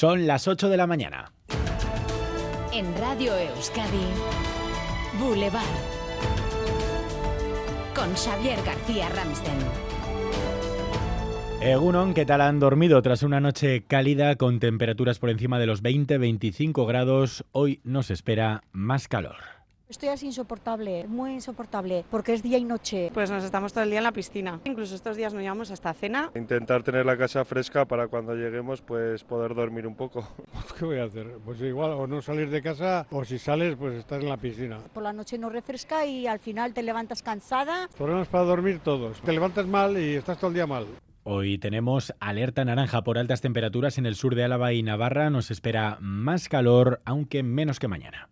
Son las 8 de la mañana. En Radio Euskadi, Boulevard. Con Xavier García Ramsten. Egunon, ¿qué tal han dormido tras una noche cálida con temperaturas por encima de los 20-25 grados? Hoy nos espera más calor. Estoy así insoportable, muy insoportable, porque es día y noche. Pues nos estamos todo el día en la piscina. Incluso estos días nos llevamos hasta cena. Intentar tener la casa fresca para cuando lleguemos pues poder dormir un poco. ¿Qué voy a hacer? Pues igual o no salir de casa o si sales pues estás en la piscina. Por la noche no refresca y al final te levantas cansada. Problemas para dormir todos. Te levantas mal y estás todo el día mal. Hoy tenemos alerta naranja por altas temperaturas en el sur de Álava y Navarra. Nos espera más calor, aunque menos que mañana.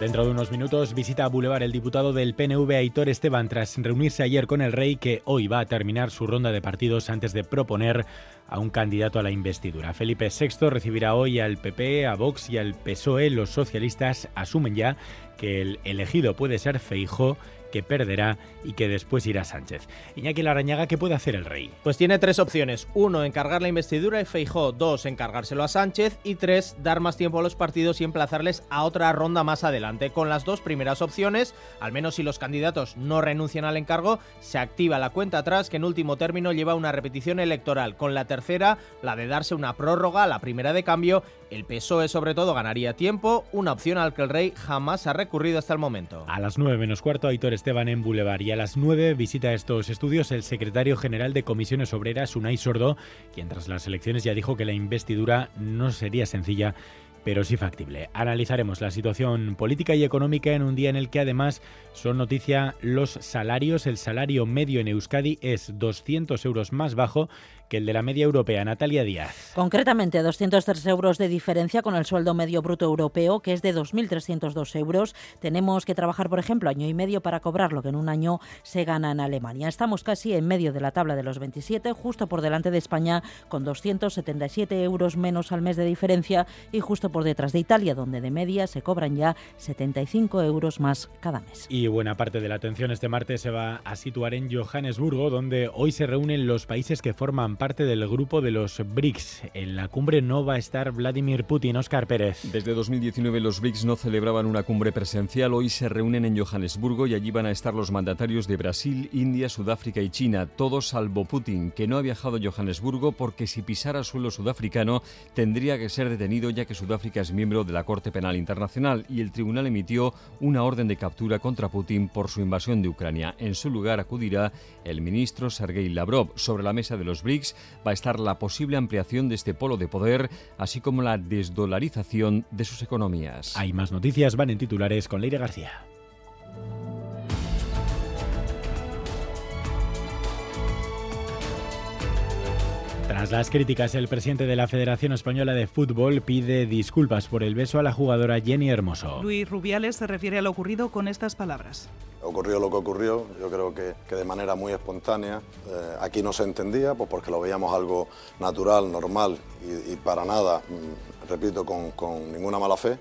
Dentro de unos minutos visita a Boulevard el diputado del PNV Aitor Esteban tras reunirse ayer con el rey que hoy va a terminar su ronda de partidos antes de proponer a un candidato a la investidura. Felipe VI recibirá hoy al PP, a Vox y al PSOE. Los socialistas asumen ya que el elegido puede ser Feijó que perderá y que después irá Sánchez. Iñaki Larañaga, ¿qué puede hacer el rey? Pues tiene tres opciones. Uno, encargar la investidura y Feijó. Dos, encargárselo a Sánchez. Y tres, dar más tiempo a los partidos y emplazarles a otra ronda más adelante. Con las dos primeras opciones, al menos si los candidatos no renuncian al encargo, se activa la cuenta atrás que en último término lleva una repetición electoral. Con la tercera, la de darse una prórroga, la primera de cambio, el PSOE sobre todo ganaría tiempo, una opción al que el rey jamás ha recurrido hasta el momento. A las 9 menos cuarto, Aitor Esteban en Boulevard y a las 9 visita estos estudios el secretario general de Comisiones Obreras, Unai Sordo, quien tras las elecciones ya dijo que la investidura no sería sencilla pero sí factible. Analizaremos la situación política y económica en un día en el que además son noticia los salarios. El salario medio en Euskadi es 200 euros más bajo que el de la media europea. Natalia Díaz. Concretamente, 203 euros de diferencia con el sueldo medio bruto europeo, que es de 2.302 euros. Tenemos que trabajar, por ejemplo, año y medio para cobrar lo que en un año se gana en Alemania. Estamos casi en medio de la tabla de los 27, justo por delante de España, con 277 euros menos al mes de diferencia y justo por detrás de Italia, donde de media se cobran ya 75 euros más cada mes. Y buena parte de la atención este martes se va a situar en Johannesburgo, donde hoy se reúnen los países que forman parte del grupo de los BRICS. En la cumbre no va a estar Vladimir Putin, Oscar Pérez. Desde 2019 los BRICS no celebraban una cumbre presencial, hoy se reúnen en Johannesburgo y allí van a estar los mandatarios de Brasil, India, Sudáfrica y China, todos salvo Putin, que no ha viajado a Johannesburgo porque si pisara suelo sudafricano tendría que ser detenido ya que Sudáfrica es miembro de la Corte Penal Internacional y el tribunal emitió una orden de captura contra Putin por su invasión de Ucrania. En su lugar acudirá el ministro Sergei Lavrov. Sobre la mesa de los BRICS va a estar la posible ampliación de este polo de poder, así como la desdolarización de sus economías. Hay más noticias, van en titulares con Leire García. Tras las críticas, el presidente de la Federación Española de Fútbol pide disculpas por el beso a la jugadora Jenny Hermoso. Luis Rubiales se refiere a lo ocurrido con estas palabras. Ocurrió lo que ocurrió, yo creo que, que de manera muy espontánea. Eh, aquí no se entendía, pues porque lo veíamos algo natural, normal y, y para nada, mm, repito, con, con ninguna mala fe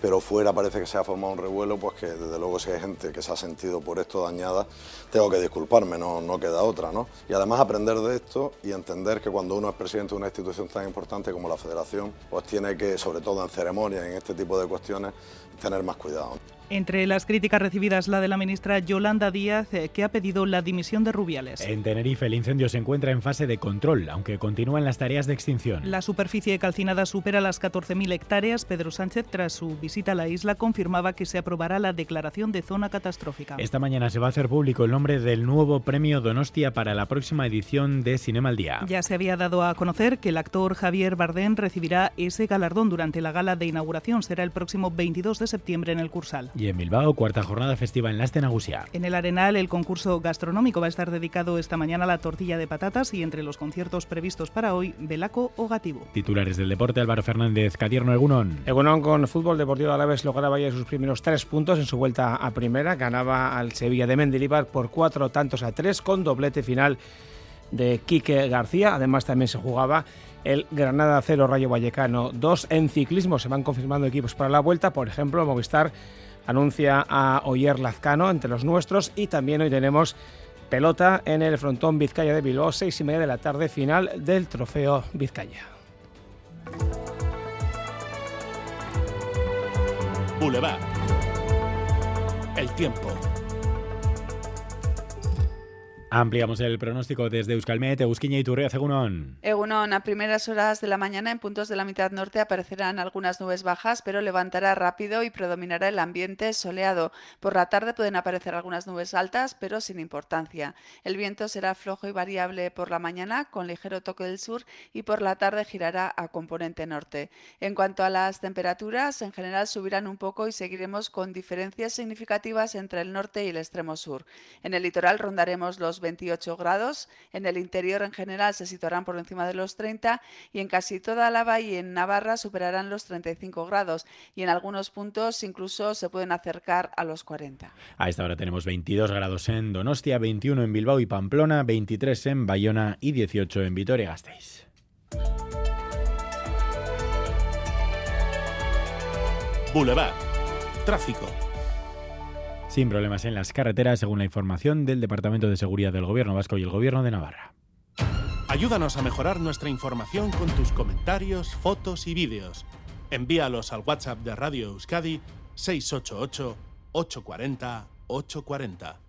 pero fuera parece que se ha formado un revuelo, pues que desde luego si hay gente que se ha sentido por esto dañada, tengo que disculparme, no, no queda otra, ¿no? Y además aprender de esto y entender que cuando uno es presidente de una institución tan importante como la Federación, pues tiene que, sobre todo en ceremonias, en este tipo de cuestiones, tener más cuidado. Entre las críticas recibidas, la de la ministra Yolanda Díaz, eh, que ha pedido la dimisión de Rubiales. En Tenerife el incendio se encuentra en fase de control, aunque continúan las tareas de extinción. La superficie calcinada supera las 14.000 hectáreas. Pedro Sánchez, tras su visita a la isla, confirmaba que se aprobará la declaración de zona catastrófica. Esta mañana se va a hacer público el nombre del nuevo premio Donostia para la próxima edición de Cinema al Día. Ya se había dado a conocer que el actor Javier Bardem recibirá ese galardón durante la gala de inauguración. Será el próximo 22 de septiembre en el Cursal. Y en Bilbao, cuarta jornada festiva en Laste Nagusia. En el Arenal, el concurso gastronómico va a estar dedicado esta mañana a la tortilla de patatas y entre los conciertos previstos para hoy, Belaco o Gatibu. Titulares del deporte, Álvaro Fernández, Cadierno Egunon. Egunon con Fútbol Deportivo Alavés lograba ya sus primeros tres puntos en su vuelta a primera. Ganaba al Sevilla de Mendilibar por cuatro tantos a tres con doblete final de Quique García. Además también se jugaba el Granada 0 Rayo Vallecano 2 en ciclismo. Se van confirmando equipos para la vuelta, por ejemplo, Movistar anuncia a Oyer Lazcano entre los nuestros y también hoy tenemos pelota en el frontón Vizcaya de Bilbao, seis y media de la tarde, final del trofeo Vizcaya. Boulevard. El tiempo. Ampliamos el pronóstico desde Euskalmet, Eusquiña y Turrea Egunon. Egunon, a primeras horas de la mañana en puntos de la mitad norte aparecerán algunas nubes bajas, pero levantará rápido y predominará el ambiente soleado. Por la tarde pueden aparecer algunas nubes altas, pero sin importancia. El viento será flojo y variable por la mañana, con ligero toque del sur, y por la tarde girará a componente norte. En cuanto a las temperaturas, en general subirán un poco y seguiremos con diferencias significativas entre el norte y el extremo sur. En el litoral rondaremos los 28 grados. En el interior en general se situarán por encima de los 30 y en casi toda la y en Navarra superarán los 35 grados y en algunos puntos incluso se pueden acercar a los 40. A esta hora tenemos 22 grados en Donostia, 21 en Bilbao y Pamplona, 23 en Bayona y 18 en Vitoria-Gasteiz. Boulevard. Tráfico. Sin problemas en las carreteras, según la información del Departamento de Seguridad del Gobierno Vasco y el Gobierno de Navarra. Ayúdanos a mejorar nuestra información con tus comentarios, fotos y vídeos. Envíalos al WhatsApp de Radio Euskadi 688 840 840.